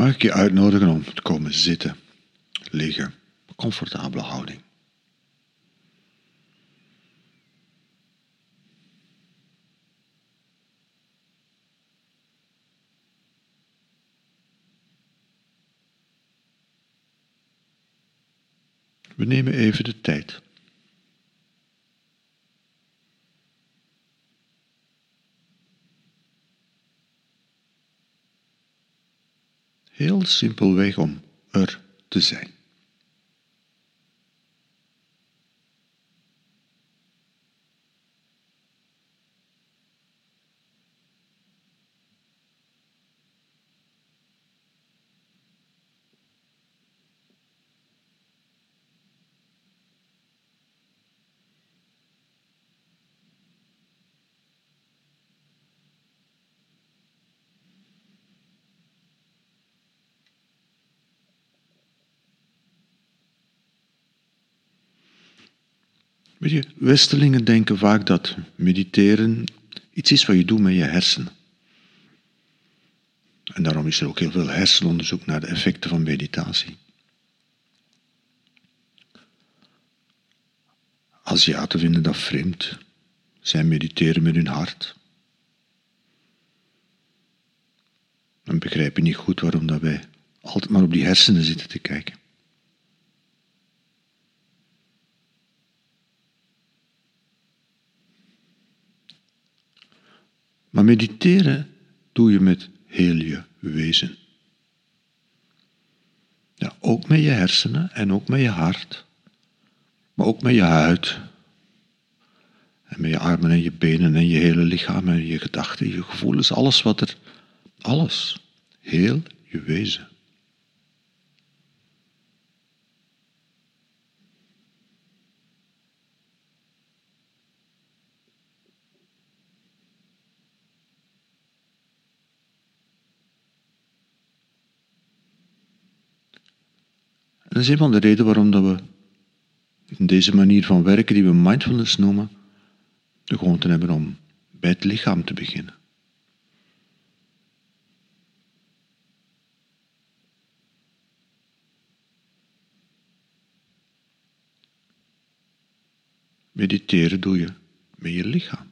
mag ik je uitnodigen om te komen zitten, liggen, comfortabele houding. We nemen even de tijd. Heel simpelweg om er te zijn. Weet je, Westelingen denken vaak dat mediteren iets is wat je doet met je hersenen. En daarom is er ook heel veel hersenonderzoek naar de effecten van meditatie. Aziaten vinden dat vreemd. Zij mediteren met hun hart. En begrijpen niet goed waarom dat wij altijd maar op die hersenen zitten te kijken. Maar mediteren doe je met heel je wezen. Ja, ook met je hersenen en ook met je hart, maar ook met je huid. En met je armen en je benen en je hele lichaam en je gedachten, je gevoelens, alles wat er, alles, heel je wezen. Is een van de redenen waarom dat we in deze manier van werken, die we mindfulness noemen, de gewoonte hebben om bij het lichaam te beginnen. Mediteren doe je met je lichaam.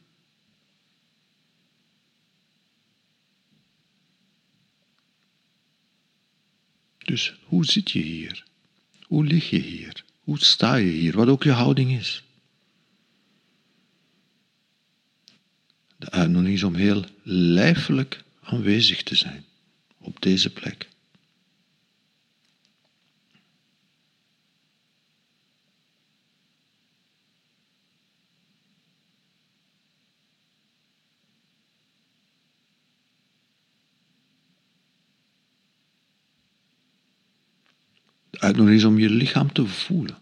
Dus hoe zit je hier? Hoe lig je hier? Hoe sta je hier? Wat ook je houding is. De uitnodiging is om heel lijfelijk aanwezig te zijn op deze plek. Uitnodiging is om je lichaam te voelen.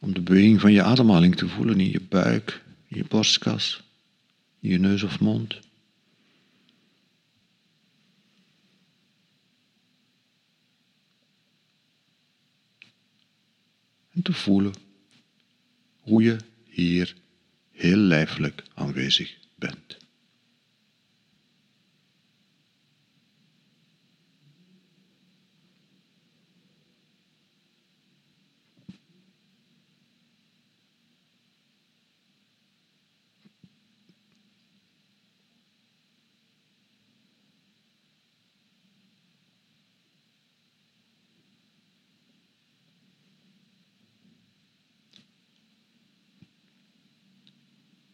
Om de beweging van je ademhaling te voelen in je buik, in je borstkas, in je neus of mond. En te voelen hoe je hier heel lijfelijk aanwezig bent.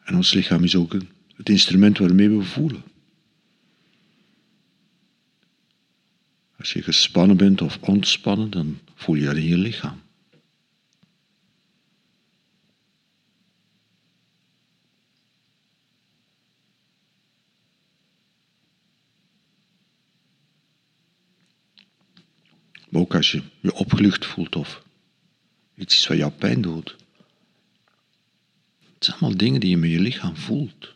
En ons lichaam is ook het instrument waarmee we voelen. Als je gespannen bent of ontspannen, dan voel je dat in je lichaam. Maar ook als je je opgelucht voelt of iets is wat jou pijn doet. Het zijn allemaal dingen die je met je lichaam voelt.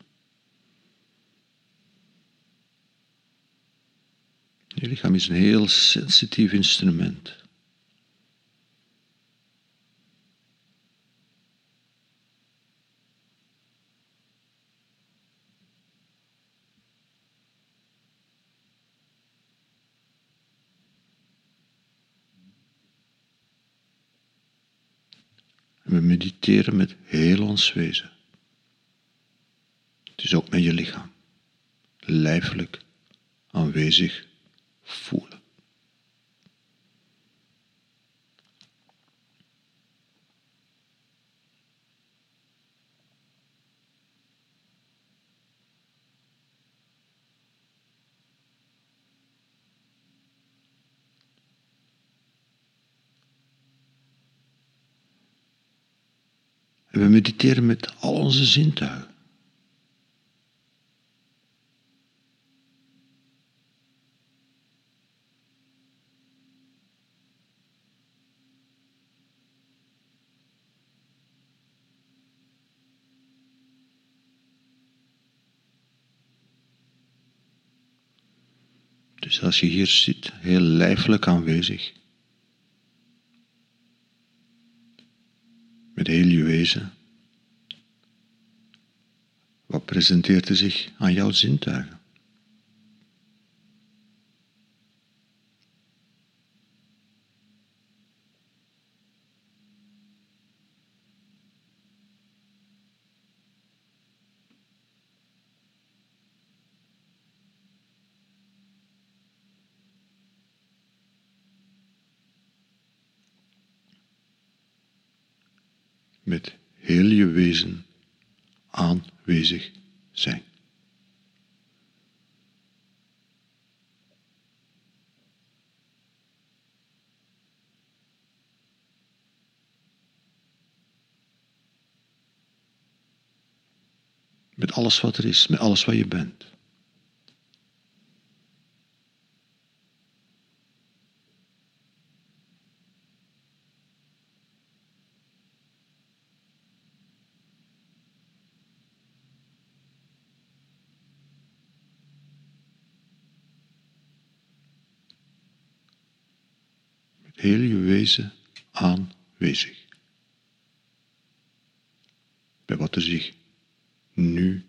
Je lichaam is een heel sensitief instrument. We mediteren met heel ons wezen. Het is ook met je lichaam. Lijfelijk aanwezig voelen. We mediteren met al onze zintuigen. Dus als je hier zit, heel lijfelijk aanwezig, met heel wat presenteert er zich aan jouw zintuigen? Met heel je wezen aanwezig zijn. Met alles wat er is, met alles wat je bent. Aanwezig. Bij wat er zich nu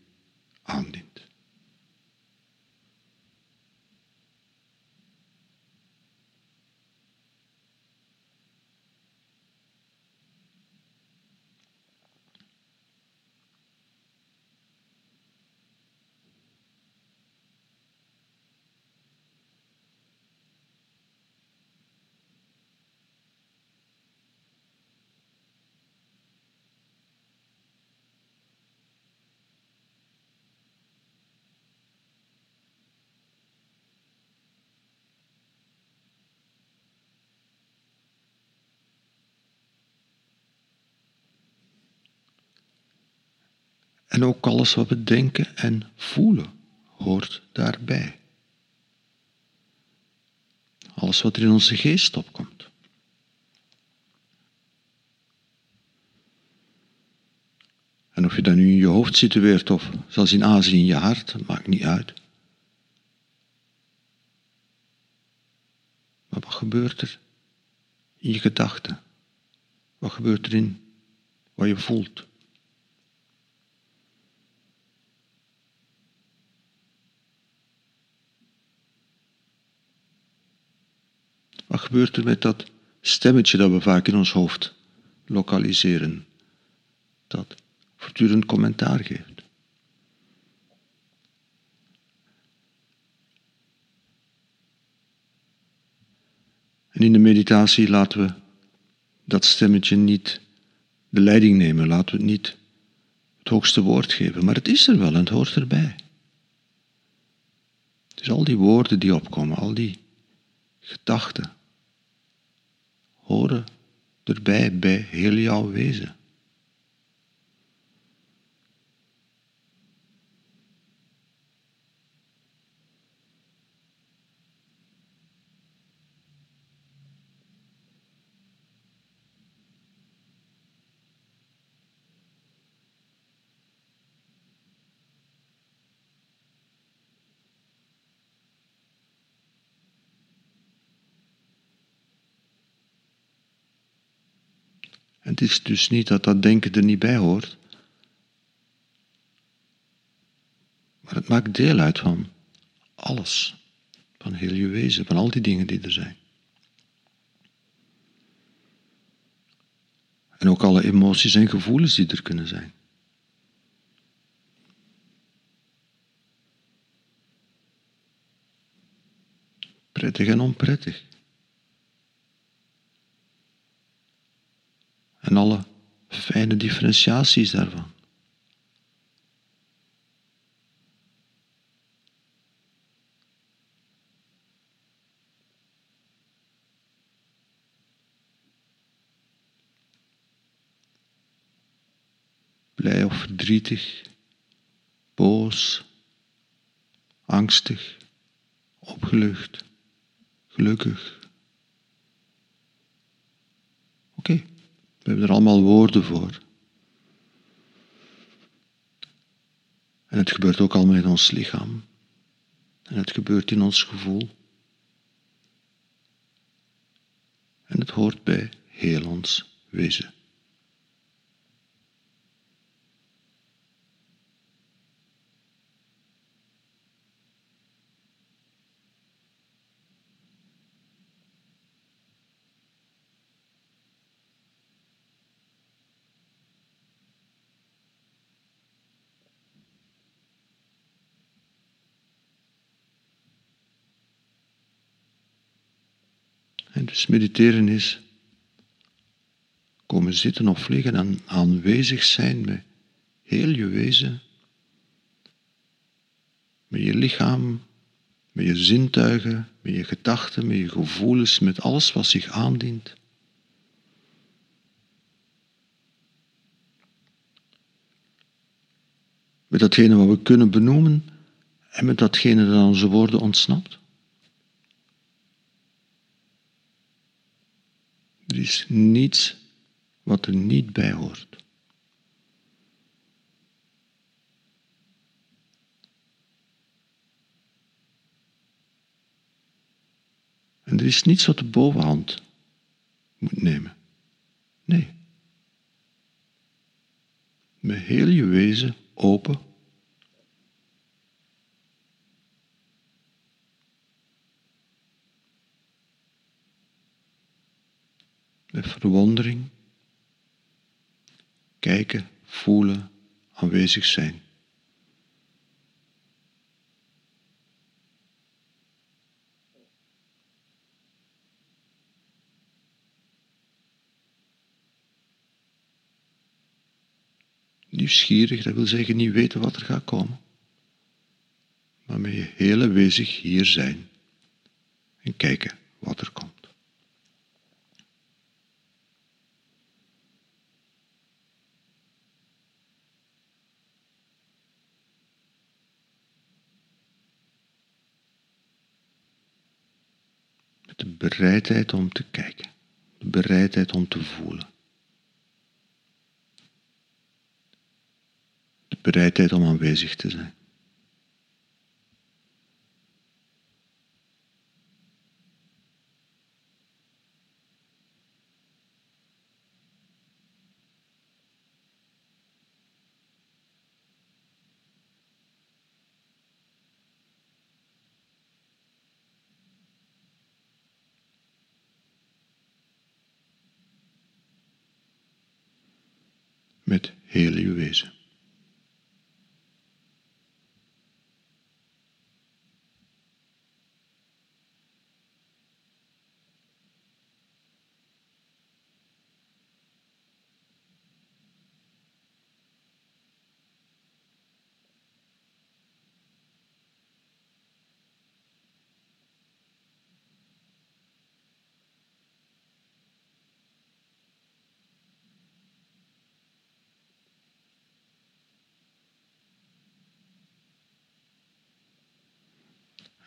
En ook alles wat we denken en voelen hoort daarbij. Alles wat er in onze geest opkomt. En of je dat nu in je hoofd situeert of zelfs in Azië in je hart, dat maakt niet uit. Maar wat gebeurt er in je gedachten? Wat gebeurt er in wat je voelt? Wat gebeurt er met dat stemmetje dat we vaak in ons hoofd lokaliseren? Dat voortdurend commentaar geeft. En in de meditatie laten we dat stemmetje niet de leiding nemen, laten we het niet het hoogste woord geven, maar het is er wel en het hoort erbij. Is al die woorden die opkomen, al die gedachten horen erbij bij heel jouw wezen. Het is dus niet dat dat denken er niet bij hoort. Maar het maakt deel uit van alles. Van heel je wezen, van al die dingen die er zijn. En ook alle emoties en gevoelens die er kunnen zijn. Prettig en onprettig. En alle fijne differentiaties daarvan. blij of verdrietig, boos, angstig, opgelucht, gelukkig. Oké, we hebben er allemaal woorden voor. En het gebeurt ook allemaal in ons lichaam. En het gebeurt in ons gevoel. En het hoort bij heel ons wezen. En dus mediteren is komen zitten of liggen en aanwezig zijn met heel je wezen, met je lichaam, met je zintuigen, met je gedachten, met je gevoelens, met alles wat zich aandient. Met datgene wat we kunnen benoemen en met datgene dat aan onze woorden ontsnapt. Er is niets wat er niet bij hoort. En er is niets wat de bovenhand moet nemen. Nee. Met heel je wezen open met verwondering, kijken, voelen, aanwezig zijn. Nieuwsgierig, dat wil zeggen niet weten wat er gaat komen, maar met je hele wezig hier zijn en kijken wat er komt. Bereidheid om te kijken, de bereidheid om te voelen. De bereidheid om aanwezig te zijn. Met heel uw wezen.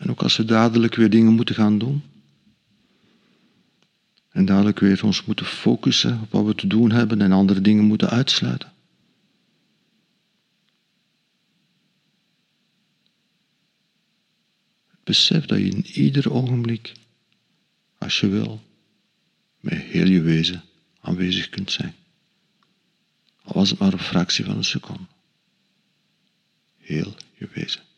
En ook als we dadelijk weer dingen moeten gaan doen. En dadelijk weer ons moeten focussen op wat we te doen hebben en andere dingen moeten uitsluiten. Besef dat je in ieder ogenblik, als je wil, met heel je wezen aanwezig kunt zijn. Al was het maar een fractie van een seconde. Heel je wezen.